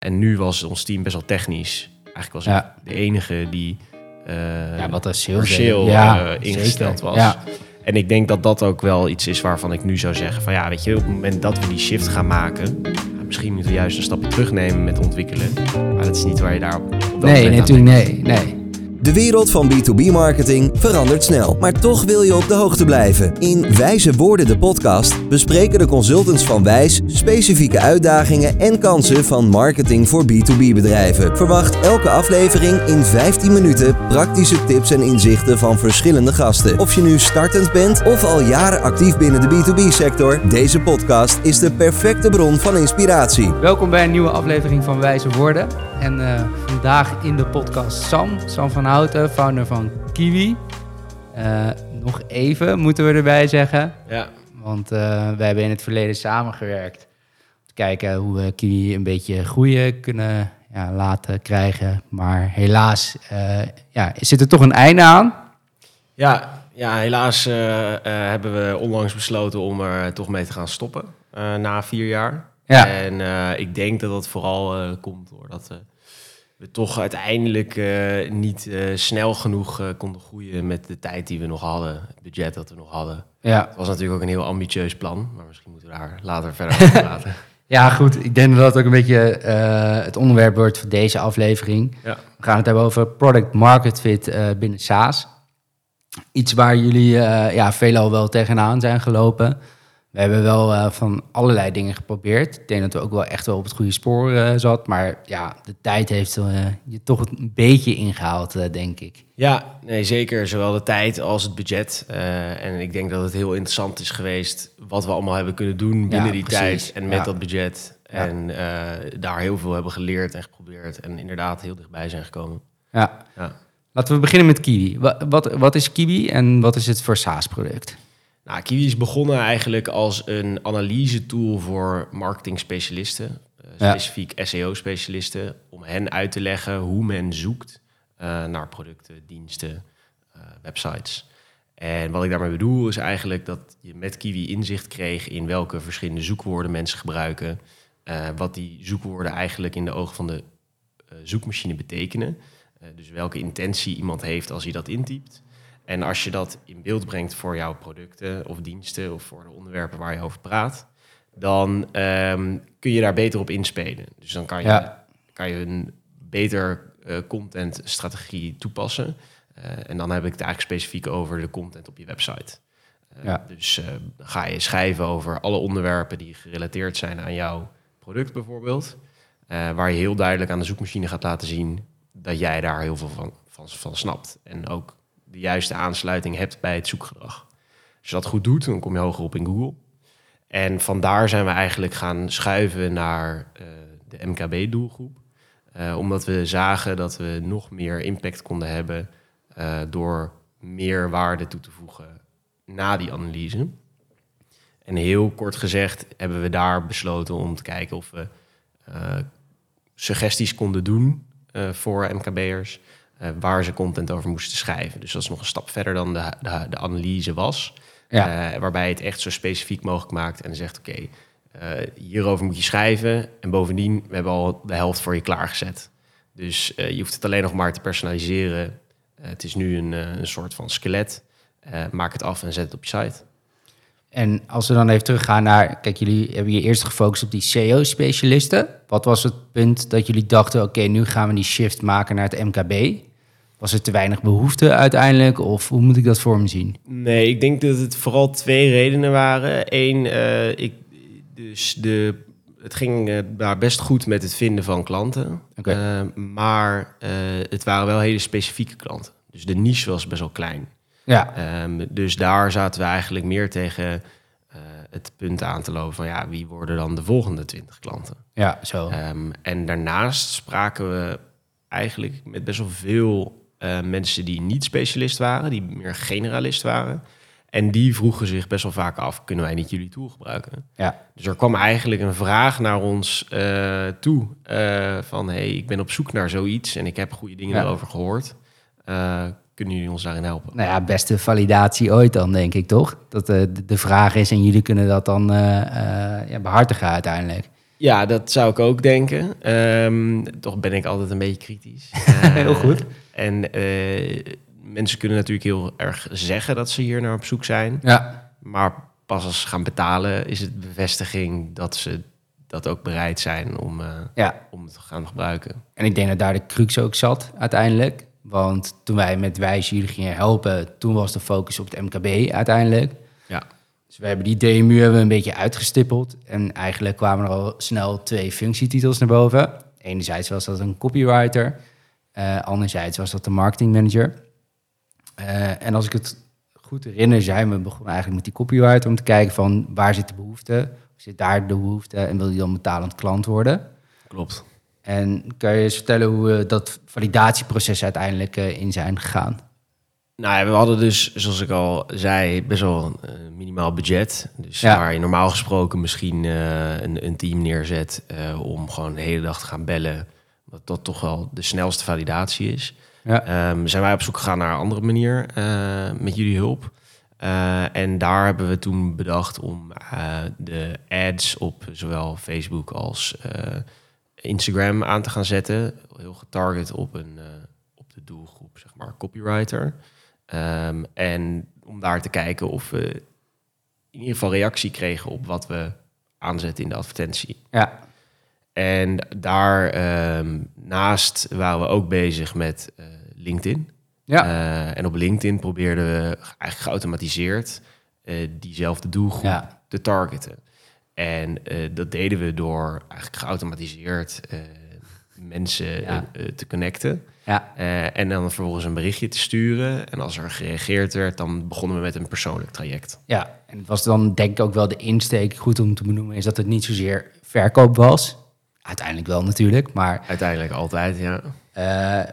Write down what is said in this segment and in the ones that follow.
En nu was ons team best wel technisch. Eigenlijk was Ja. ik de enige die Ja, wat sales commercieel deed. Ja, eh, ingesteld zeker. was. Ja. En ik denk dat dat ook wel iets is waarvan ik nu zou zeggen van ja, weet je, op het moment dat we die shift gaan maken, misschien moeten we juist een stapje terugnemen met ontwikkelen. Maar dat is niet waar je daar op, op dat Nee, natuurlijk nee. nee. De wereld van B2B-marketing verandert snel, maar toch wil je op de hoogte blijven. In Wijze Woorden, de podcast, bespreken de consultants van Wijs specifieke uitdagingen en kansen van marketing voor B2B-bedrijven. Verwacht elke aflevering in 15 minuten praktische tips en inzichten van verschillende gasten. Of je nu startend bent of al jaren actief binnen de B2B-sector, deze podcast is de perfecte bron van inspiratie. Welkom bij een nieuwe aflevering van Wijze Woorden. En eh, vandaag in de podcast Sam, Sam van Houten, founder van Kiwi. Eh, nog even moeten we erbij zeggen, Ja, want eh, wij hebben in het verleden samengewerkt. Om te kijken hoe we Kiwi een beetje groeien kunnen ja, laten krijgen. Maar helaas ja, zit er toch een einde aan. ja, ja helaas hebben we onlangs besloten om er toch mee te gaan stoppen na vier jaar. Ja. En eh, ik denk dat dat vooral eh, komt doordat eh, we toch uiteindelijk niet snel genoeg konden groeien met de tijd die we nog hadden, het budget dat we nog hadden. Ja, Het was natuurlijk ook een heel ambitieus plan, maar misschien moeten we daar later verder over praten. Ja, goed. Ik denk dat dat ook een beetje het onderwerp wordt voor deze aflevering. Ja. We gaan het hebben over product market fit binnen SaaS. Iets waar jullie ja, veelal wel tegenaan zijn gelopen. We hebben wel eh, van allerlei dingen geprobeerd. Ik denk dat we ook wel echt wel op het goede spoor eh zat. Maar ja, de tijd heeft eh, je toch een beetje ingehaald, eh, denk ik. Ja, nee, zeker. Zowel de tijd als het budget. En ik denk dat het heel interessant is geweest wat we allemaal hebben kunnen doen binnen Ja, die precies. tijd en met Ja. dat budget. Ja. En daar heel veel hebben geleerd en geprobeerd en inderdaad heel dichtbij zijn gekomen. Ja. Ja. Laten we beginnen met Kiwi. Wat, wat, wat is Kiwi en wat is het voor SaaS-product? Nou, Kiwi is begonnen eigenlijk als een analyse-tool voor marketing-specialisten, eh, Ja. specifiek SEO-specialisten, om hen uit te leggen hoe men zoekt eh, naar producten, diensten, eh, websites. En wat ik daarmee bedoel is eigenlijk dat je met Kiwi inzicht kreeg in welke verschillende zoekwoorden mensen gebruiken, eh, wat die zoekwoorden eigenlijk in de ogen van de zoekmachine betekenen. Dus welke intentie iemand heeft als hij dat intypt. En als je dat in beeld brengt voor jouw producten of diensten of voor de onderwerpen waar je over praat, dan ehm, kun je daar beter op inspelen. Dus dan kan je, Ja. kan je een beter eh, contentstrategie toepassen. Eh, en dan heb ik het eigenlijk specifiek over de content op je website. Eh, Ja. Dus ga je schrijven over alle onderwerpen die gerelateerd zijn aan jouw product bijvoorbeeld. waar je heel duidelijk aan de zoekmachine gaat laten zien dat jij daar heel veel van, van, van snapt. En ook de juiste aansluiting hebt bij het zoekgedrag. Als je dat goed doet, dan kom je hoger op in Google. En vandaar zijn we eigenlijk gaan schuiven naar eh, de MKB-doelgroep. Eh, omdat we zagen dat we nog meer impact konden hebben eh, door meer waarde toe te voegen na die analyse. En heel kort gezegd hebben we daar besloten om te kijken of we suggesties konden doen voor MKB'ers. Eh, waar ze content over moesten schrijven. Dus dat is nog een stap verder dan de, de, de analyse was. Ja. Eh, waarbij het echt zo specifiek mogelijk maakt en zegt: Oké, eh, hierover moet je schrijven. En bovendien, we hebben al de helft voor je klaargezet. Dus je hoeft het alleen nog maar te personaliseren. Het is nu een, een soort van skelet. Maak het af en zet het op je site. En als we dan even teruggaan naar... Kijk, jullie hebben je eerst gefocust op die SEO-specialisten. Wat was het punt dat jullie dachten... oké, nu gaan we die shift maken naar het MKB? Was er te weinig behoefte uiteindelijk? Of hoe moet ik dat voor me zien? Nee, ik denk dat het vooral twee redenen waren. Eén, eh, ik, dus de, het ging eh, daar best goed met het vinden van klanten. Eh, maar het waren wel hele specifieke klanten. Dus de niche was best wel klein. Ja, Ehm, dus daar zaten we eigenlijk meer tegen het punt aan te lopen van ja, wie worden dan de volgende 20 klanten? ja zo. Ehm, en daarnaast spraken we eigenlijk met best wel veel eh, mensen die niet specialist waren, die meer generalist waren. En die vroegen zich best wel vaak af, kunnen wij niet jullie tool gebruiken? Ja, Dus er kwam eigenlijk een vraag naar ons eh, toe eh, van, hey, ik ben op zoek naar zoiets en ik heb goede dingen Ja. erover gehoord. Eh, kunnen jullie ons daarin helpen? nou ja, beste validatie ooit dan, denk ik, toch? Dat de, vraag is en jullie kunnen dat dan ja, behartigen uiteindelijk. Ja, dat zou ik ook denken. Ehm, toch ben ik altijd een beetje kritisch. Heel goed. En eh, mensen kunnen natuurlijk heel erg zeggen dat ze hier naar op zoek zijn. Ja, Maar pas als ze gaan betalen is het bevestiging dat ze dat ook bereid zijn om, eh, ja. om het te gaan gebruiken. En ik denk dat daar de crux ook zat uiteindelijk. Want toen wij met Wijs jullie gingen helpen, toen was de focus op het MKB uiteindelijk. Ja, Dus we hebben die DMU hebben we een beetje uitgestippeld. En eigenlijk kwamen er al snel twee functietitels naar boven. Enerzijds was dat een copywriter. eh anderzijds was dat de marketingmanager. Eh en als ik het goed herinner, zijn we begonnen eigenlijk met die copywriter... om te kijken van waar zit de behoefte? Zit daar de behoefte en wil die dan betalend klant worden? klopt. En kan je eens vertellen hoe we dat validatieproces uiteindelijk eh, in zijn gegaan? Nou ja, we hadden dus, zoals ik al zei, best wel een eh, minimaal budget. Dus Ja. waar je normaal gesproken misschien eh, een, een team neerzet eh, om gewoon de hele dag te gaan bellen. Dat dat toch wel de snelste validatie is. Ja. Ehm, zijn wij op zoek gegaan naar een andere manier met jullie hulp. En daar hebben we toen bedacht om de ads op zowel Facebook als Instagram aan te gaan zetten. Heel getarget op, een, op de doelgroep, zeg maar, copywriter. Ehm, en om daar te kijken of we in ieder geval reactie kregen op wat we aanzetten in de advertentie. Ja, En daar ehm, naast waren we ook bezig met eh, LinkedIn. ja. Eh, en op LinkedIn probeerden we eigenlijk geautomatiseerd eh, diezelfde doelgroep Ja. te targeten. En dat deden we door eigenlijk geautomatiseerd mensen Ja. eh, eh, te connecten. ja. Eh, en dan vervolgens een berichtje te sturen. En als er gereageerd werd, dan begonnen we met een persoonlijk traject. Ja, en het was dan denk ik ook wel de insteek, goed om te benoemen, is dat het niet zozeer verkoop was. Uiteindelijk wel natuurlijk, maar Uiteindelijk altijd, ja.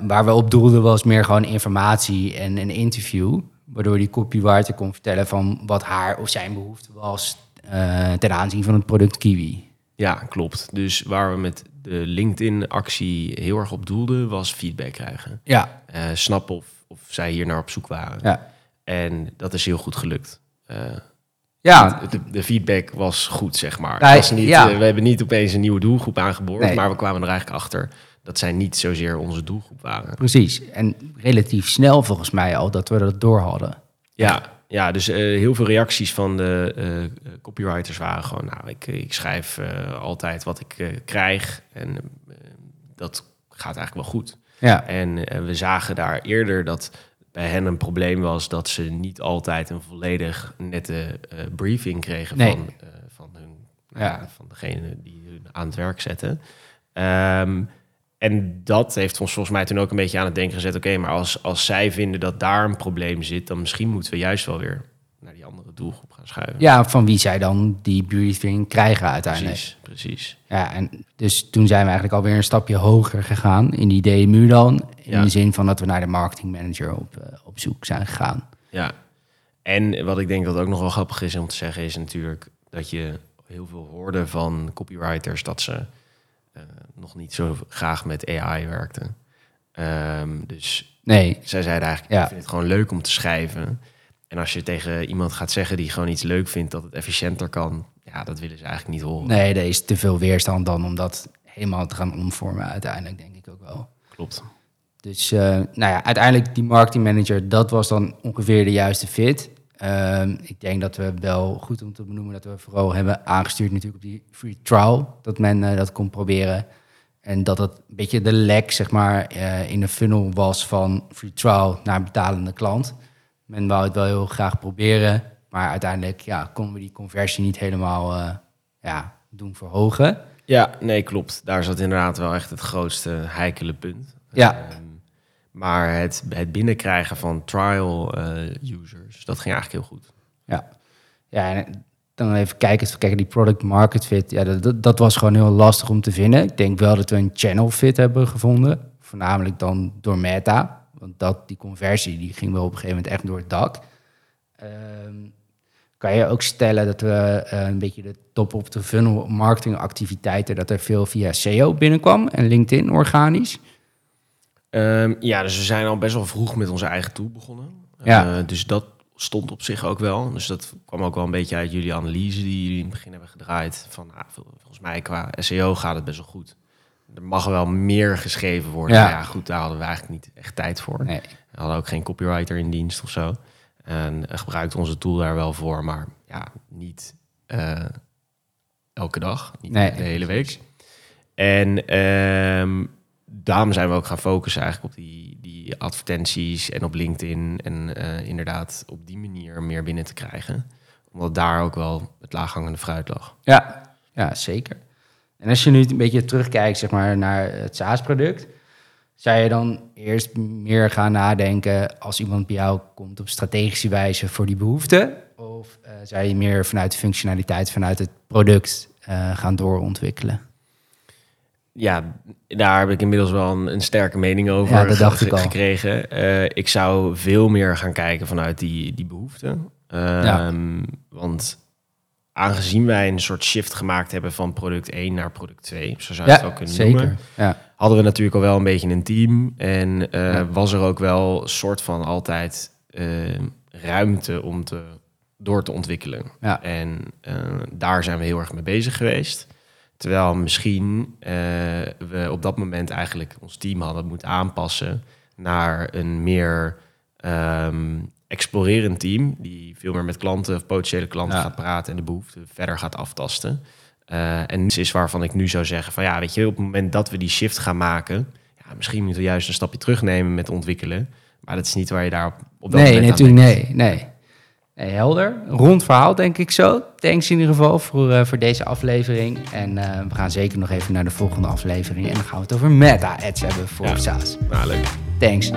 waar we op doelden was meer gewoon informatie en een interview. Waardoor die copywriter kon vertellen van wat haar of zijn behoefte was ten aanzien van het product Kiwi. Ja, klopt. Dus waar we met de LinkedIn-actie heel erg op doelden, was feedback krijgen. Ja, Eh snappen of, of zij hier naar op zoek waren. ja. En dat is heel goed gelukt. Eh, Ja, de, de feedback was goed, zeg maar. Het was niet, ja. eh, we hebben niet opeens een nieuwe doelgroep aangeboord, Nee. maar we kwamen er eigenlijk achter dat zij niet zozeer onze doelgroep waren. precies. En relatief snel volgens mij al dat we dat door hadden. Ja, ja dus eh, heel veel reacties van de eh, copywriters waren gewoon, nou, ik, ik schrijf eh, altijd wat ik krijg en dat gaat eigenlijk wel goed. Ja, En we zagen daar eerder dat bij hen een probleem was dat ze niet altijd een volledig nette briefing kregen Nee. van, van, hun, Ja. van degene die hun aan het werk zetten. Ehm, en dat heeft ons volgens mij toen ook een beetje aan het denken gezet. Oké, maar als, als zij vinden dat daar een probleem zit, dan misschien moeten we juist wel weer naar die andere doelgroep gaan schuiven. ja, van wie zij dan die briefing krijgen uiteindelijk. precies, precies. Ja, en dus toen zijn we eigenlijk alweer een stapje hoger gegaan in die DMU dan. In Ja. de zin van dat we naar de marketingmanager op, eh, op zoek zijn gegaan. Ja, en wat ik denk dat ook nog wel grappig is om te zeggen, is natuurlijk dat je heel veel hoorde van copywriters dat ze nog niet zo graag met AI werkten. Ehm, dus Nee, zij zeiden eigenlijk, Ja. ik vind het gewoon leuk om te schrijven. En als je tegen iemand gaat zeggen die gewoon iets leuk vindt dat het efficiënter kan, ja, dat willen ze eigenlijk niet horen. nee, er is te veel weerstand dan om dat helemaal te gaan omvormen uiteindelijk, denk ik ook wel. Klopt. Dus eh, nou ja, uiteindelijk die marketingmanager, dat was dan ongeveer de juiste fit. Ehm, ik denk dat we wel goed om te benoemen dat we vooral hebben aangestuurd natuurlijk op die free trial. Dat men eh, dat kon proberen. En dat het een beetje de lek, zeg maar, eh, in de funnel was van free trial naar betalende klant. Men wou het wel heel graag proberen, maar uiteindelijk ja, konden we die conversie niet helemaal eh, ja, doen verhogen. Ja, nee, klopt. Daar zat inderdaad wel echt het grootste heikele punt. Ja. Ehm, maar het, binnenkrijgen van trial eh, users, dat ging eigenlijk heel goed. Ja, ja dan even kijken, kijken die product market fit. Ja, dat- dat, dat was gewoon heel lastig om te vinden. Ik denk wel dat we een channel fit hebben gevonden. Voornamelijk dan door Meta. Want dat, die conversie die ging wel op een gegeven moment echt door het dak. Ehm, kan je ook stellen dat we eh, een beetje de top op de funnel marketingactiviteiten... dat er veel via SEO binnenkwam en LinkedIn organisch? Ehm, ja, dus we zijn al best wel vroeg met onze eigen tool begonnen. Ja. Eh, dus dat stond op zich ook wel. Dus dat kwam ook wel een beetje uit jullie analyse die jullie in het begin hebben gedraaid. Van vol- volgens mij qua SEO gaat het best wel goed. Er mag wel meer geschreven worden. Ja. Goed, daar hadden we eigenlijk niet echt tijd voor. Nee. We hadden ook geen copywriter in dienst of zo. En eh, gebruikten onze tool daar wel voor, maar ja, niet eh, elke dag, niet Nee, de hele week. En ehm, daarom zijn we ook gaan focussen eigenlijk op die, die advertenties en op LinkedIn. En eh, inderdaad op die manier meer binnen te krijgen. Omdat daar ook wel het laaghangende fruit lag. Ja, ja, zeker. En als je nu een beetje terugkijkt zeg maar, naar het SaaS-product, zou je dan eerst meer gaan nadenken als iemand bij jou komt op strategische wijze voor die behoeften? Of eh, zou je meer vanuit de functionaliteit, vanuit het product eh, gaan doorontwikkelen? Ja, daar heb ik inmiddels wel een, een sterke mening over Ja, dat dacht ik al. gekregen. Eh, ik zou veel meer gaan kijken vanuit die, die behoeften. Ehm, Want aangezien wij een soort shift gemaakt hebben van product 1 naar product 2, zo zou je het wel kunnen zeker. noemen, Ja. hadden we natuurlijk al wel een beetje een team. En eh, Ja. was er ook wel een soort van altijd eh, ruimte om te, door te ontwikkelen. Ja. En eh, daar zijn we heel erg mee bezig geweest. Terwijl misschien eh, we op dat moment eigenlijk ons team hadden moeten aanpassen naar een meer ehm, explorerend team. Die veel meer met klanten of potentiële klanten Ja. gaat praten en de behoeften verder gaat aftasten. Eh, en niets is waarvan ik nu zou zeggen van ja, weet je, op het moment dat we die shift gaan maken, ja, misschien moeten we juist een stapje terugnemen met ontwikkelen. Maar dat is niet waar je daar op, dat Nee, moment aan natuurlijk nee, nee. Nee, helder. Rond verhaal, denk ik zo. Thanks in ieder geval voor, eh, voor deze aflevering. En eh, we gaan zeker nog even naar de volgende aflevering. En dan gaan we het over meta-ads hebben voor Ja. SaaS. Nou, leuk. Thanks.